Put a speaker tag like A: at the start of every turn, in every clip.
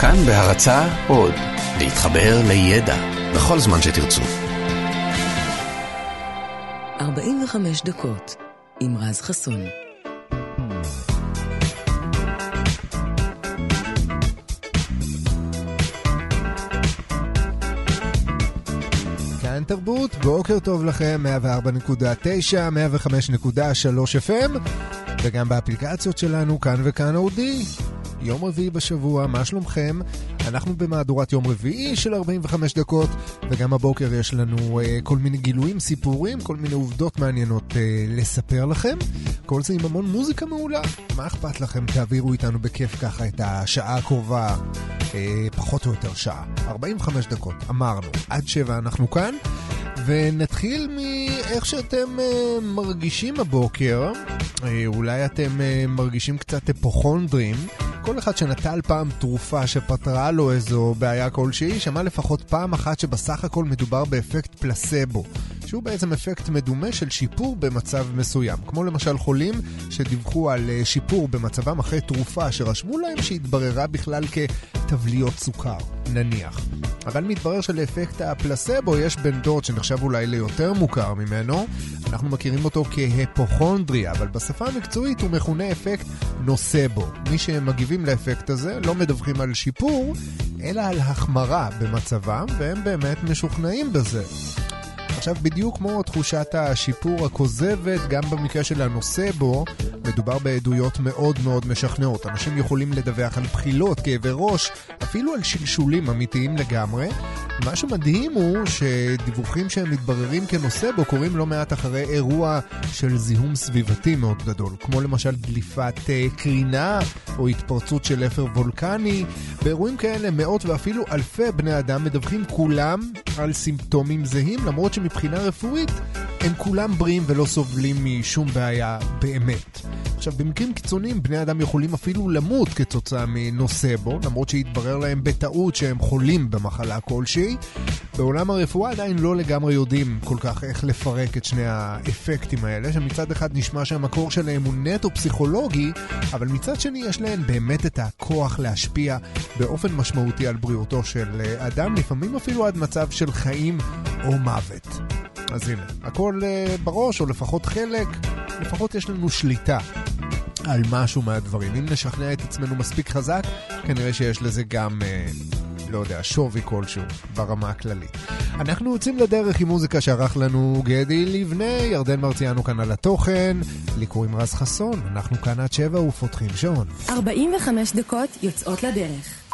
A: כאן בהרצה עוד, להתחבר לידע בכל זמן שתרצו.
B: 45 דקות עם רז חסון.
C: כאן תרבות, בוקר טוב לכם, 104.9, 105.3 FM, וגם באפליקציות שלנו, כאן וכאן אודי. יום רביעי בשבוע, מה שלומכם? אנחנו במהדורת יום רביעי של 45 דקות, וגם הבוקר יש לנו uh, כל מיני גילויים, סיפורים, כל מיני עובדות מעניינות uh, לספר לכם. כל זה עם המון מוזיקה מעולה. מה אכפת לכם? תעבירו איתנו בכיף ככה את השעה הקרובה, uh, פחות או יותר שעה. 45 דקות, אמרנו. עד שבע אנחנו כאן. ונתחיל מאיך שאתם uh, מרגישים הבוקר. Uh, אולי אתם uh, מרגישים קצת אפוכונדרים. כל אחד שנטל פעם תרופה שפתרה לו איזו בעיה כלשהי, שמע לפחות פעם אחת שבסך הכל מדובר באפקט פלסבו, שהוא בעצם אפקט מדומה של שיפור במצב מסוים. כמו למשל חולים שדיווחו על שיפור במצבם אחרי תרופה שרשמו להם שהתבררה בכלל כתבליות סוכר, נניח. אבל מתברר שלאפקט הפלסבו יש בן דוד שנחשב אולי ליותר מוכר ממנו. אנחנו מכירים אותו כהפוכונדריה, אבל בשפה המקצועית הוא מכונה אפקט נוסבו. מי שמגיבים לאפקט הזה לא מדווחים על שיפור, אלא על החמרה במצבם, והם באמת משוכנעים בזה. עכשיו, בדיוק כמו תחושת השיפור הכוזבת, גם במקרה של הנוסבו, מדובר בעדויות מאוד מאוד משכנעות. אנשים יכולים לדווח על בחילות, כאבי ראש, אפילו על שלשולים אמיתיים לגמרי. מה שמדהים הוא שדיווחים שהם מתבררים כנוסבו קורים לא מעט אחרי אירוע של זיהום סביבתי מאוד גדול, כמו למשל דליפת קרינה או התפרצות של אפר וולקני. באירועים כאלה מאות ואפילו אלפי בני אדם מדווחים כולם על סימפטומים זהים, למרות שמבחינה רפואית הם כולם בריאים ולא סובלים משום בעיה באמת. עכשיו, במקרים קיצוניים בני אדם יכולים אפילו למות כתוצאה מנוסבו, למרות שהתברר להם בטעות שהם חולים במחלה כלשהי. בעולם הרפואה עדיין לא לגמרי יודעים כל כך איך לפרק את שני האפקטים האלה, שמצד אחד נשמע שהמקור שלהם הוא נטו פסיכולוגי, אבל מצד שני יש להם באמת את הכוח להשפיע באופן משמעותי על בריאותו של אדם, לפעמים אפילו עד מצב של חיים או מוות. אז הנה, הכל uh, בראש, או לפחות חלק, לפחות יש לנו שליטה על משהו מהדברים. אם נשכנע את עצמנו מספיק חזק, כנראה שיש לזה גם, uh, לא יודע, שווי כלשהו ברמה הכללית. אנחנו יוצאים לדרך עם מוזיקה שערך לנו גדי לבנה, ירדן מרציאנו כאן על התוכן, לי קוראים רז חסון, אנחנו כאן עד שבע ופותחים שעון.
B: 45 דקות יוצאות לדרך.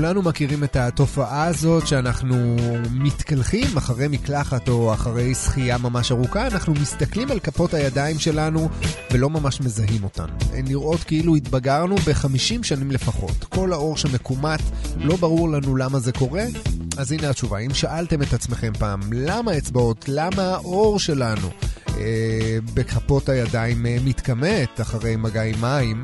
C: כולנו מכירים את התופעה הזאת שאנחנו מתקלחים אחרי מקלחת או אחרי שחייה ממש ארוכה, אנחנו מסתכלים על כפות הידיים שלנו ולא ממש מזהים אותן. הן נראות כאילו התבגרנו ב-50 שנים לפחות. כל האור שמקומט, לא ברור לנו למה זה קורה. אז הנה התשובה, אם שאלתם את עצמכם פעם, למה אצבעות, למה האור שלנו בכפות הידיים אה, מתכמת אחרי מגע עם מים,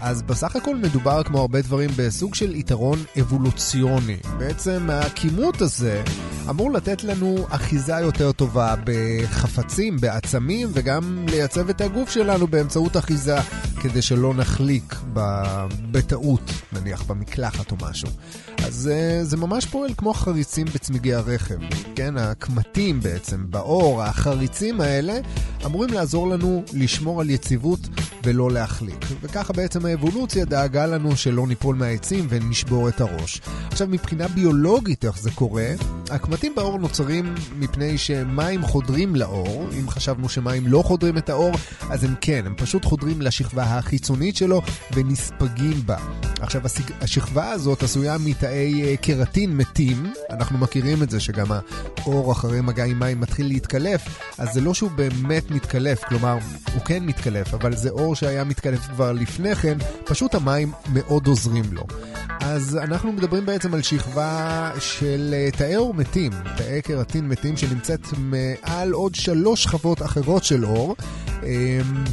C: אז בסך הכל מדובר, כמו הרבה דברים, בסוג של יתרון אבולוציוני. בעצם הכימות הזה אמור לתת לנו אחיזה יותר טובה בחפצים, בעצמים, וגם לייצב את הגוף שלנו באמצעות אחיזה, כדי שלא נחליק בטעות, נניח במקלחת או משהו. אז אה, זה ממש פועל כמו חריצים בצמיגי הרכב. כן, הקמטים בעצם, באור, החריצים האלה, אמורים לעזור לנו לשמור על יציבות ולא להחליק. וככה בעצם האבולוציה דאגה לנו שלא ניפול מהעצים ונשבור את הראש. עכשיו, מבחינה ביולוגית איך זה קורה, הקמטים באור נוצרים מפני שמים חודרים לאור. אם חשבנו שמים לא חודרים את האור, אז הם כן, הם פשוט חודרים לשכבה החיצונית שלו ונספגים בה. עכשיו, השכבה הזאת עשויה מתאי אה, קרטין מתים, אנחנו מכירים את זה שגם האור אחרי מגע עם מים מתחיל להתקלף, אז זה לא שהוא באמת מתקלף, כלומר, הוא כן מתקלף, אבל זה אור שהיה מתקלף כבר לפני כן, פשוט המים מאוד עוזרים לו. אז אנחנו מדברים בעצם על שכבה של אה, תאי אור מתים, תאי קרטין מתים שנמצאת מעל עוד שלוש שכבות אחרות של אור. אמ,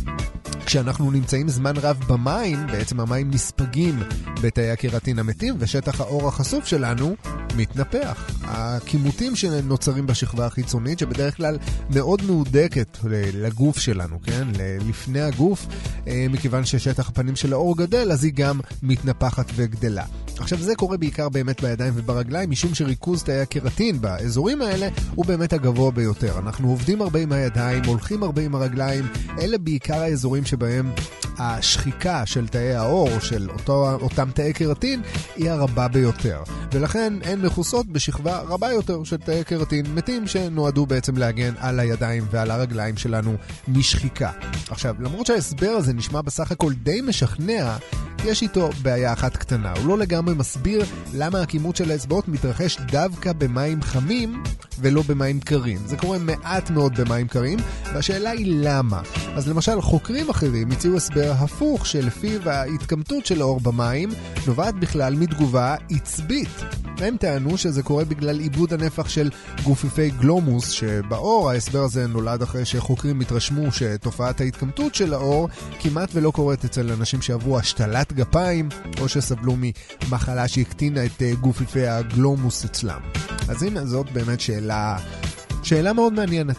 C: כשאנחנו נמצאים זמן רב במים, בעצם המים נספגים בתאי הקרטין המתים, ושטח האור החשוף שלנו מתנפח. הכימותים שנוצרים בשכבה החיצונית, שבדרך כלל מאוד מהודקת לגוף שלנו, כן? לפני הגוף, אה, מכיוון ששטח הפנים של האור גדל, אז היא גם מתנפחת וגדלה. עכשיו זה קורה בעיקר באמת בידיים וברגליים, משום שריכוז תאי הקרטין באזורים האלה הוא באמת הגבוה ביותר. אנחנו עובדים הרבה עם הידיים, הולכים הרבה עם הרגליים, אלה בעיקר האזורים שבהם השחיקה של תאי האור, של אותו, אותם תאי קרטין, היא הרבה ביותר. ולכן הן מכוסות בשכבה רבה יותר של תאי קרטין מתים שנועדו בעצם להגן על הידיים ועל הרגליים שלנו משחיקה. עכשיו, למרות שההסבר הזה נשמע בסך הכל די משכנע, יש איתו בעיה אחת קטנה. הוא לא לגמרי מסביר למה הכימות של האצבעות מתרחש דווקא במים חמים ולא במים קרים. זה קורה מעט מאוד במים קרים, והשאלה היא למה. אז למשל, חוקרים אחרים הציעו הסבר הפוך, שלפיו ההתקמטות של האור במים נובעת בכלל מתגובה עצבית. הם טענו שזה קורה בגלל עיבוד הנפח של גופיפי גלומוס שבאור. ההסבר הזה נולד אחרי שחוקרים התרשמו שתופעת ההתקמטות של האור כמעט ולא קורית אצל אנשים שעברו השתלת גפיים או שסבלו ממחלה שהקטינה את אה, גופיפי הגלומוס אצלם. אז הנה, זאת באמת שאלה, שאלה מאוד מעניינת.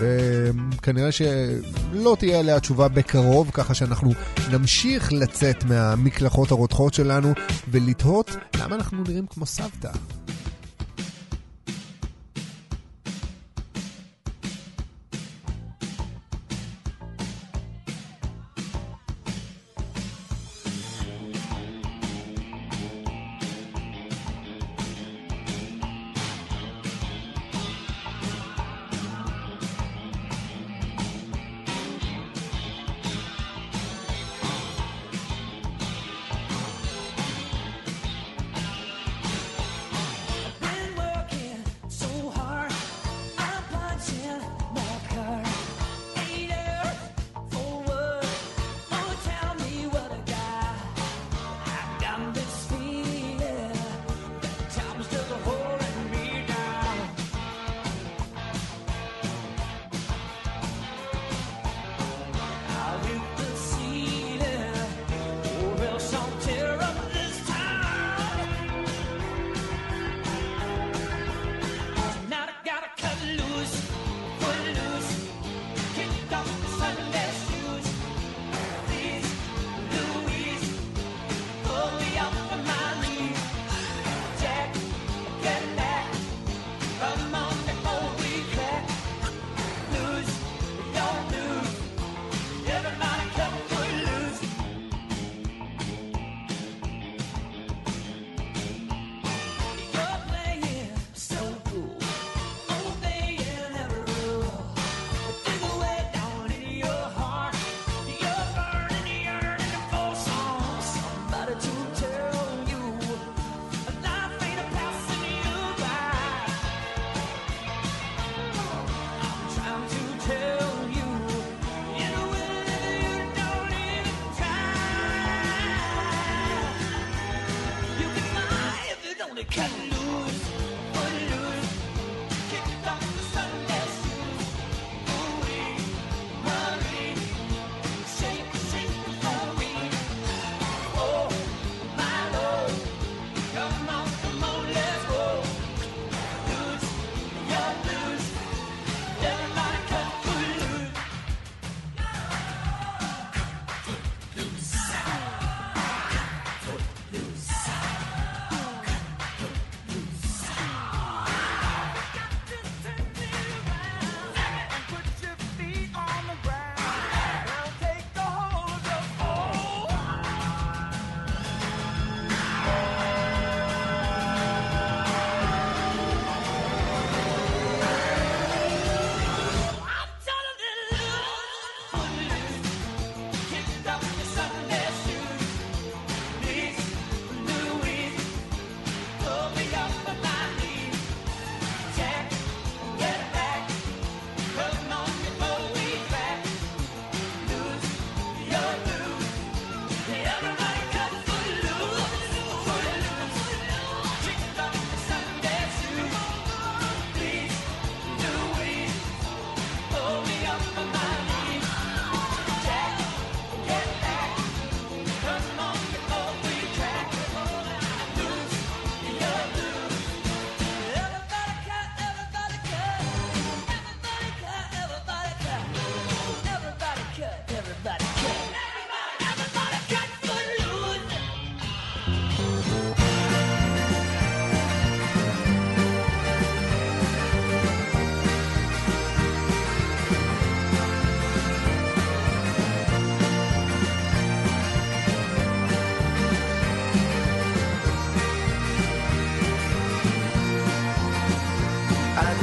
C: וכנראה שלא תהיה עליה תשובה בקרוב, ככה שאנחנו נמשיך לצאת מהמקלחות הרותחות שלנו ולתהות למה אנחנו נראים כמו סבתא.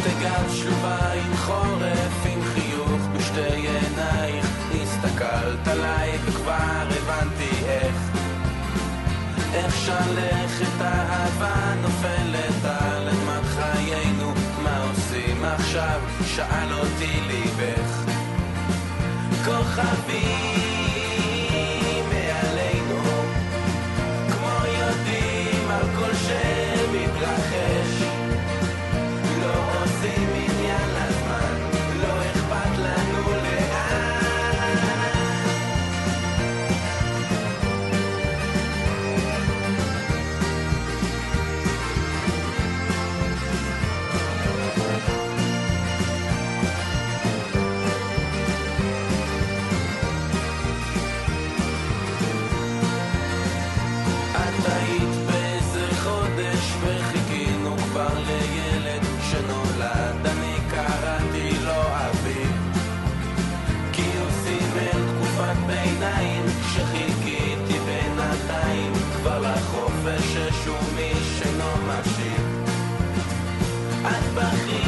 D: וגם שלובה עם חורף, עם חיוך בשתי עינייך. הסתכלת עליי וכבר הבנתי איך, איך שלכת אהבה נופלת על אדמת חיינו. מה עושים עכשיו? שאל אותי ליבך. כוכבים about.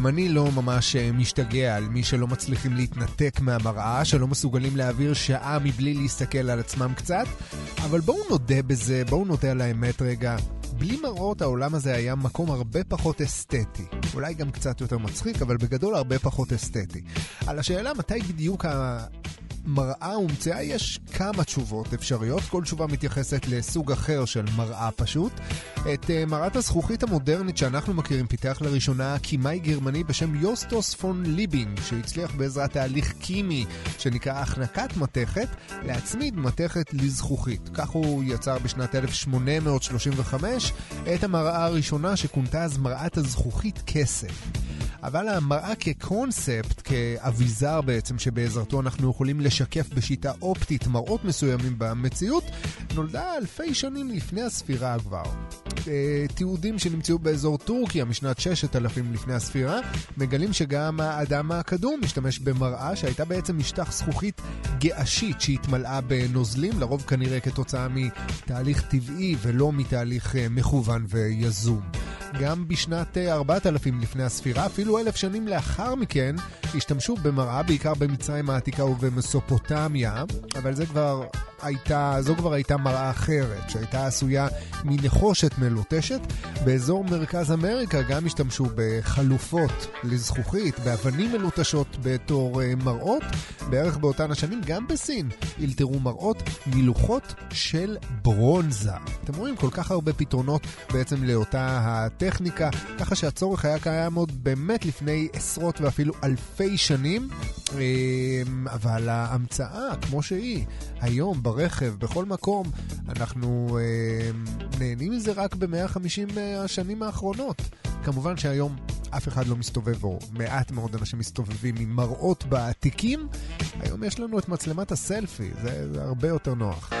E: גם אני לא ממש אה, משתגע על מי שלא מצליחים להתנתק מהמראה, שלא מסוגלים להעביר שעה מבלי להסתכל על עצמם קצת, אבל בואו נודה בזה, בואו נודה על האמת רגע. בלי מראות העולם הזה היה מקום הרבה פחות אסתטי. אולי גם קצת יותר מצחיק, אבל בגדול הרבה פחות אסתטי. על השאלה מתי בדיוק מראה הומצאה, יש כמה תשובות אפשריות, כל תשובה מתייחסת לסוג אחר של מראה פשוט. את uh, מראת הזכוכית המודרנית שאנחנו מכירים פיתח לראשונה קימאי גרמני בשם יוסטוס פון ליבינג, שהצליח בעזרת תהליך כימי שנקרא החנקת מתכת, להצמיד מתכת לזכוכית. כך הוא יצר בשנת 1835 את המראה הראשונה שכונתה אז מראת הזכוכית כסף. אבל המראה כקונספט, כאביזר בעצם שבעזרתו אנחנו יכולים לשקף בשיטה אופטית מראות מסוימים במציאות, נולדה אלפי שנים לפני הספירה כבר. אה, תיעודים שנמצאו באזור טורקיה משנת 6000 לפני הספירה, מגלים שגם האדם הקדום משתמש במראה שהייתה בעצם משטח זכוכית געשית שהתמלאה בנוזלים, לרוב כנראה כתוצאה מתהליך טבעי ולא מתהליך אה, מכוון ויזום. גם בשנת 4000 אה, לפני הספירה, אפילו אלף שנים לאחר מכן, השתמשו במראה בעיקר במצרים העתיקה ובמסופוטמיה, אבל זה כבר הייתה, זו כבר הייתה מראה אחרת, שהייתה עשויה מנחושת מלוטשת. באזור מרכז אמריקה גם השתמשו בחלופות לזכוכית, באבנים מלוטשות בתור אה, מראות. בערך באותן השנים, גם בסין, אלתרו מראות מלוחות של ברונזה. אתם רואים כל כך הרבה פתרונות בעצם לאותה הטכניקה, ככה שהצורך היה קיים עוד באמת לפני עשרות ואפילו אלפי שנים, אה, אבל ההמצאה, כמו שהיא, היום, ברכב, בכל מקום, אנחנו אה, נהנים מזה רק ב-150 אה, השנים האחרונות. כמובן שהיום אף אחד לא מסתובב, או מעט מאוד אנשים מסתובבים עם מראות בעתיקים. היום יש לנו את מצלמת הסלפי, זה, זה הרבה יותר נוח.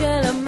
F: טוב שלמדנו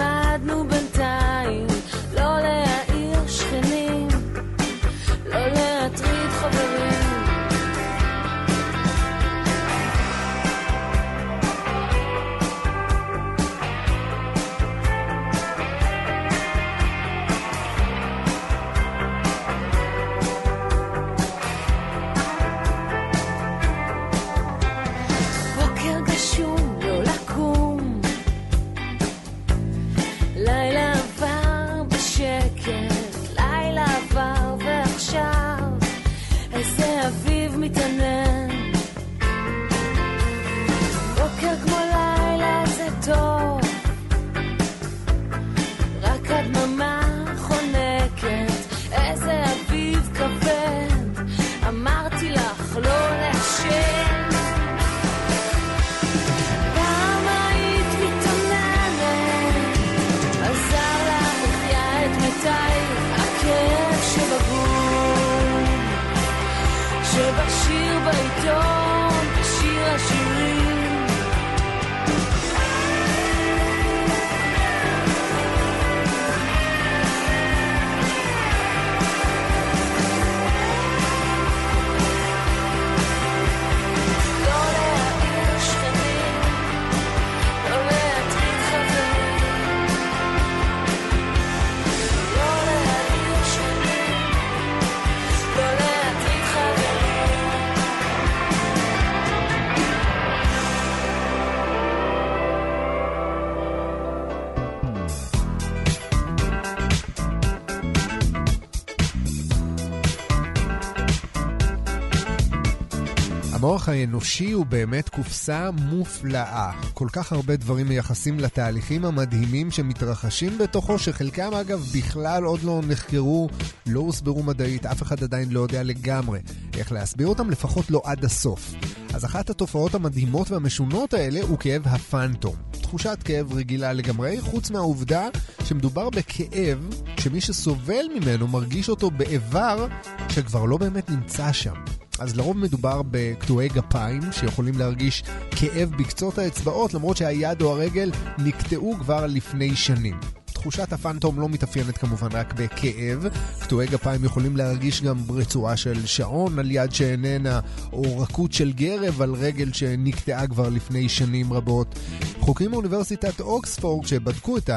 C: האנושי הוא באמת קופסה מופלאה. כל כך הרבה דברים מייחסים לתהליכים המדהימים שמתרחשים בתוכו, שחלקם אגב בכלל עוד לא נחקרו, לא הוסברו מדעית, אף אחד עדיין לא יודע לגמרי איך להסביר אותם, לפחות לא עד הסוף. אז אחת התופעות המדהימות והמשונות האלה הוא כאב הפנטום. תחושת כאב רגילה לגמרי, חוץ מהעובדה שמדובר בכאב שמי שסובל ממנו מרגיש אותו באיבר שכבר לא באמת נמצא שם. אז לרוב מדובר בקטועי גפיים שיכולים להרגיש כאב בקצות האצבעות למרות שהיד או הרגל נקטעו כבר לפני שנים. תחושת הפנטום לא מתאפיינת כמובן רק בכאב, קטועי גפיים יכולים להרגיש גם רצועה של שעון על יד שאיננה, או רכות של גרב על רגל שנקטעה כבר לפני שנים רבות. חוקרים מאוניברסיטת אוקספורד שבדקו את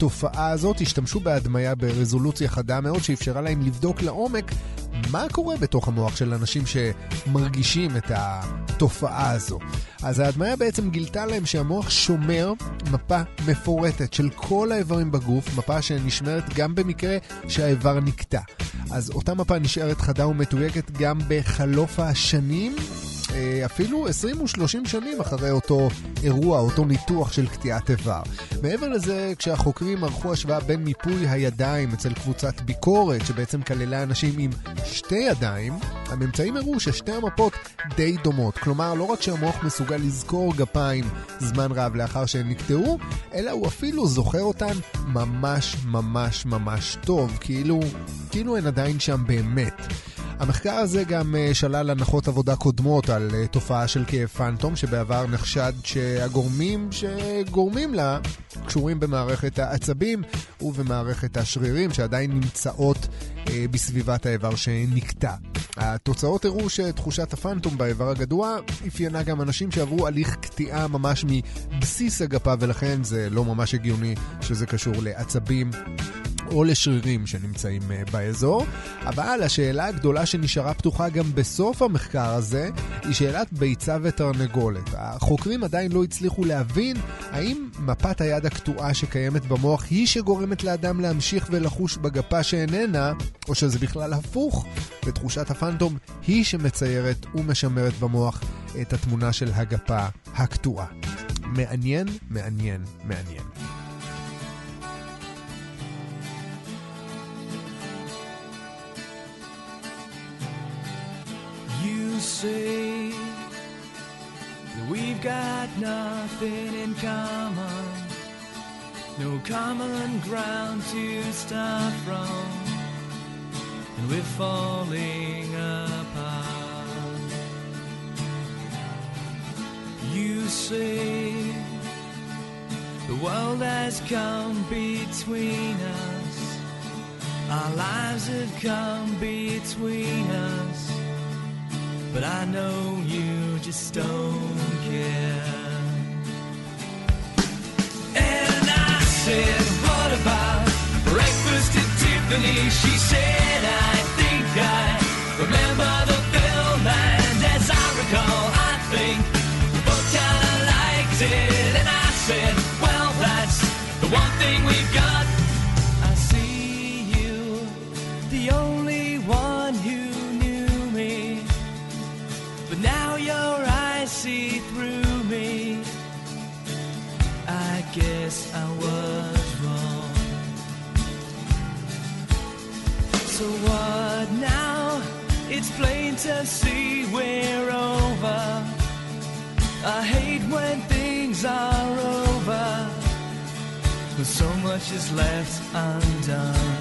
C: התופעה הזאת השתמשו בהדמיה ברזולוציה חדה מאוד שאפשרה להם לבדוק לעומק מה קורה בתוך המוח של אנשים שמרגישים את התופעה הזו. אז ההדמיה בעצם גילתה להם שהמוח שומר מפה מפורטת של כל האיברים בגוף, מפה שנשמרת גם במקרה שהאיבר נקטע. אז אותה מפה נשארת חדה ומתויגת גם בחלוף השנים. אה, אפילו 20 ו-30 שנים אחרי אותו אירוע, אותו ניתוח של קטיעת איבר. מעבר לזה, כשהחוקרים ערכו השוואה בין מיפוי הידיים אצל קבוצת ביקורת, שבעצם כללה אנשים עם שתי ידיים, הממצאים הראו ששתי המפות די דומות. כלומר, לא רק שהמוח מסוגל לזכור גפיים זמן רב לאחר שהן נקטעו, אלא הוא אפילו זוכר אותן ממש ממש ממש טוב, כאילו, כאילו הן עדיין שם באמת. המחקר הזה גם אה, שלל הנחות עבודה קודמות על אה, תופעה של כאב פנטום, שבעבר נחשד שהגורמים שגורמים לה קשורים במערכת העצבים ובמערכת השרירים שעדיין נמצאות אה, בסביבת האיבר שנקטע. התוצאות הראו שתחושת הפנטום באיבר הגדוע אפיינה גם אנשים שעברו הליך קטיעה ממש מבסיס הגפה ולכן זה לא ממש הגיוני שזה קשור לעצבים או לשרירים שנמצאים אה, באזור. אבל השאלה הגדולה שנשארה פתוחה גם בסוף המחקר הזה, היא שאלת ביצה ותרנגולת. החוקרים עדיין לא הצליחו להבין האם מפת היד הקטועה שקיימת במוח היא שגורמת לאדם להמשיך ולחוש בגפה שאיננה, או שזה בכלל הפוך, ותחושת הפנטום היא שמציירת ומשמרת במוח את התמונה של הגפה הקטועה. מעניין, מעניין, מעניין.
G: Say that we've got nothing in common, no common ground to start from, and we're falling apart. You say the world has come between us, our lives have come between us. But I know you just don't care. And I said, What about breakfast at Tiffany? She said, I think I remember the See we're over. I hate when things are over. But so much is left undone.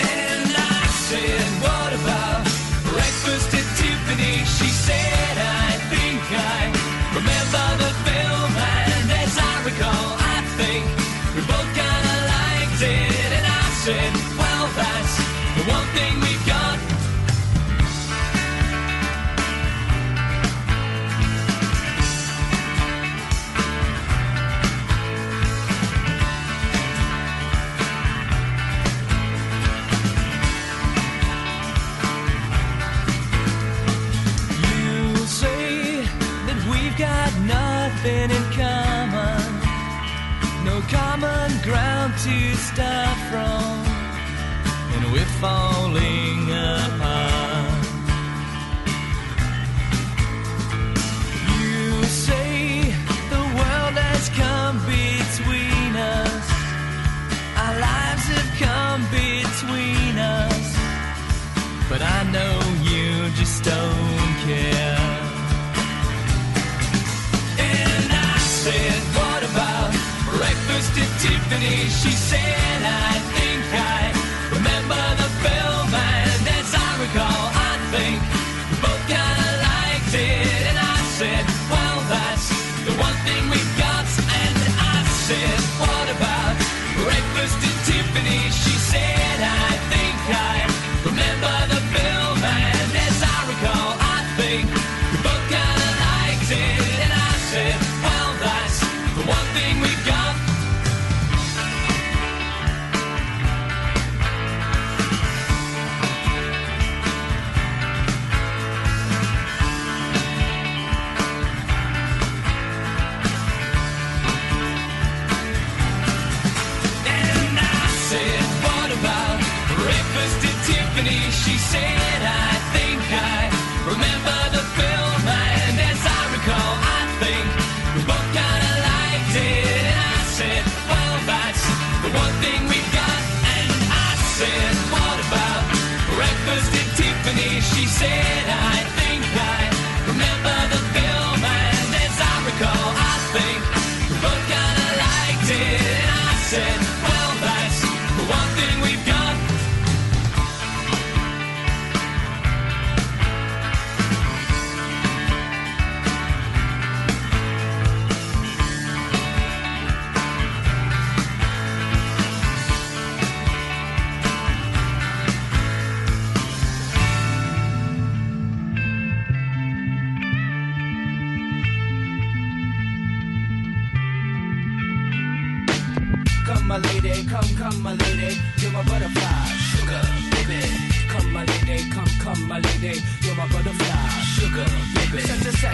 G: And I said, What about breakfast at Tiffany? She said, I think I remember the stuff. She said,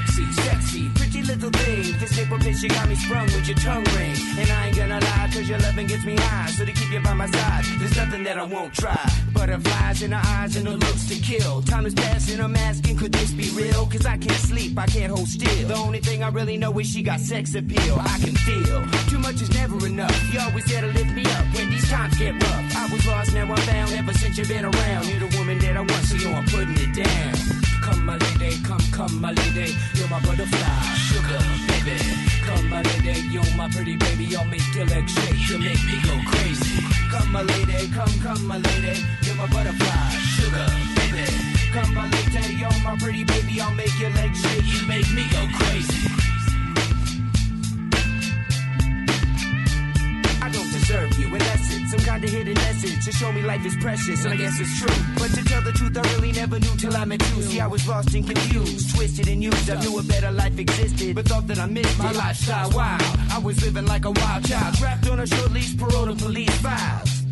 H: sexy, sexy, pretty little thing. This paper bitch, you got me sprung with your tongue ring. And I ain't gonna lie, cause your loving gets me high. So to keep you by my side, there's nothing that I won't try. Butterflies in her eyes and her looks to kill. Time is passing, I'm asking, could this be real? Cause I can't sleep, I can't hold still. The only thing I really know is she got sex appeal. I can feel too much is never enough. You always there to lift me up when these times get rough. I was lost, now I'm found. Ever since you've been around, you're the woman that I want, so yo, I'm putting it down. Come, my lady, come, come, my lady, you're my butterfly, sugar, baby. Come, my lady, you're my pretty baby, I'll make your legs shake, you make me go crazy. Come, my lady, come, come, my lady, you're my butterfly, sugar, baby. Come, my lady, you're my pretty baby, I'll make your legs shake, you make me go crazy. I don't deserve you, and that's it. Some kind of hidden message to show me life is precious, and I guess it's true. But to tell the truth, I really never knew till I met you. See, I was lost and confused, twisted and used. I knew a better life existed, but thought that I missed my lifestyle. Wow, I was living like a wild child, trapped on a short leash, parole to police files.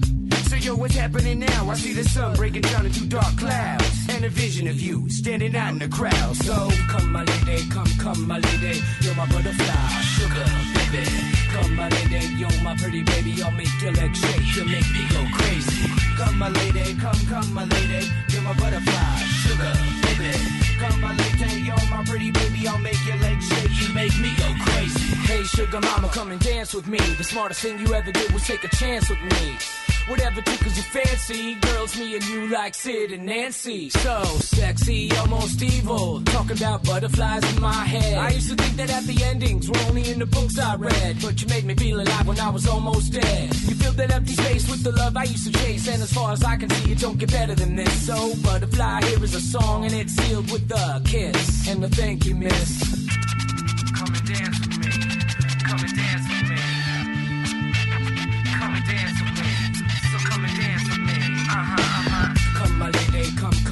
H: So yo, what's happening now? I see the sun breaking down into dark clouds And a vision of you standing out in the crowd So come my lady, come, come my lady You're my butterfly, sugar, baby Come my lady, you're my pretty baby I'll make your legs shake, you make me go crazy Come my lady, come, come my lady You're my butterfly, sugar, baby Come my lady, you're my pretty baby I'll make your legs shake, you make me go crazy
I: Hey, sugar mama, come and dance with me. The smartest thing you ever did was take a chance with me. Whatever tickles your fancy, girls, me and you like Sid and Nancy. So sexy, almost evil. Talking about butterflies in my head. I used to think that happy endings were only in the books I read. But you made me feel alive when I was almost dead. You filled that empty space with the love I used to chase. And as far as I can see, it don't get better than this. So, butterfly, here is a song, and it's sealed with a kiss. And a thank you, miss. Come and dance with me. Come and dance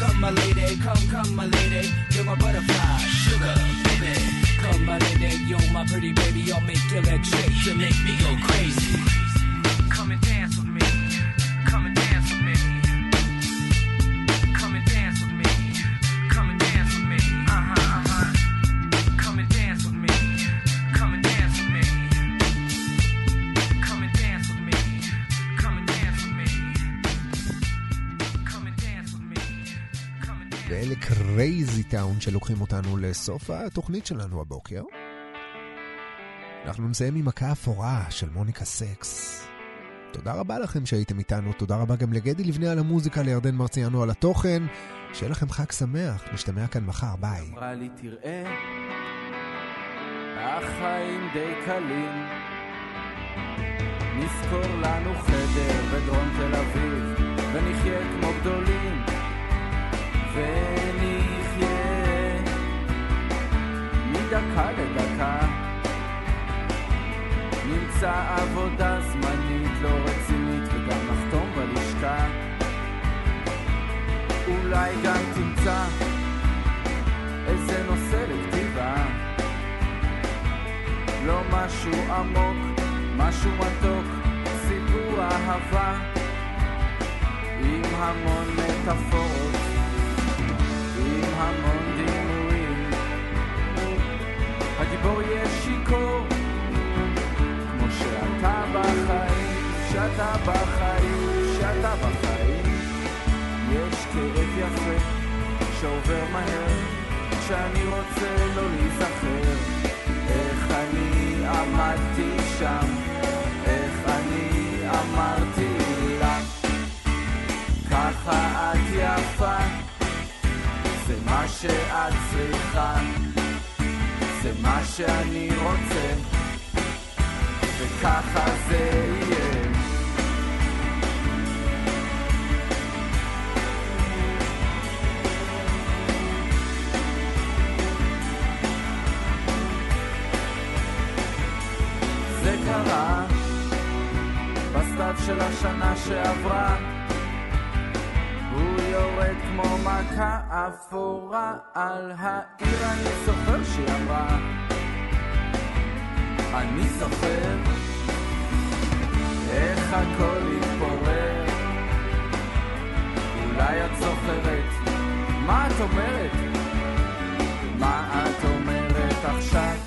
H: Come my lady, come, come my lady. You're my butterfly, sugar, baby. Come my lady, you're my pretty baby. I'll make your legs shake, you make me go crazy.
I: Come and dance with me.
C: Crazy Town שלוקחים אותנו לסוף התוכנית שלנו הבוקר. אנחנו נסיים עם מכה אפורה של מוניקה סקס. תודה רבה לכם שהייתם איתנו, תודה רבה גם לגדי לבנה על המוזיקה, לירדן מרציאנו על התוכן. שיהיה לכם חג שמח, נשתמע כאן מחר, ביי.
H: אמרה לי תראה, החיים די קלים. נזכור לנו חדר בדרום תל אביב, ונחיה כמו גדולים. ונחיה מדקה לדקה. נמצא עבודה זמנית לא רצינית וגם נחתום בלשכה. אולי גם תמצא איזה נושא לכתיבה. לא משהו עמוק, משהו מתוק, סיפור אהבה. עם המון מטאפורות, שאתה בחיים, שאתה בחיים. יש כאב יפה שעובר מהר, כשאני רוצה לא להיזכר. איך אני עמדתי שם, איך אני אמרתי לה, ככה את יפה, זה מה שאת צריכה, זה מה שאני רוצה, וככה זה הסתיו של השנה
D: שעברה הוא יורד כמו מכה אפורה על העיר אני זוכר שהיא אמרה אני זוכר איך הכל התפורר אולי את זוכרת מה את אומרת? מה את אומרת עכשיו?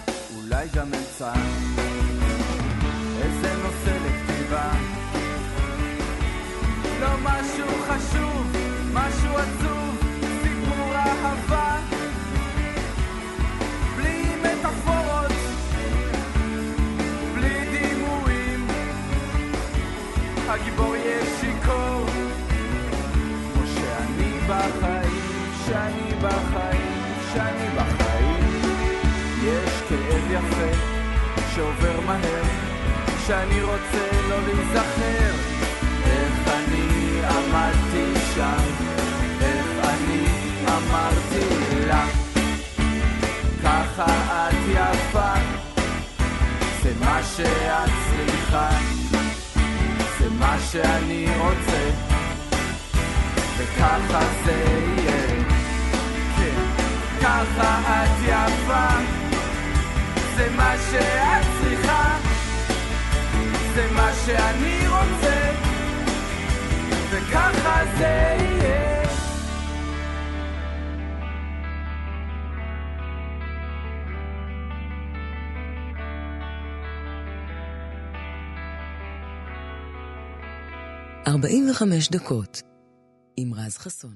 B: 45 דקות עם רז חסון.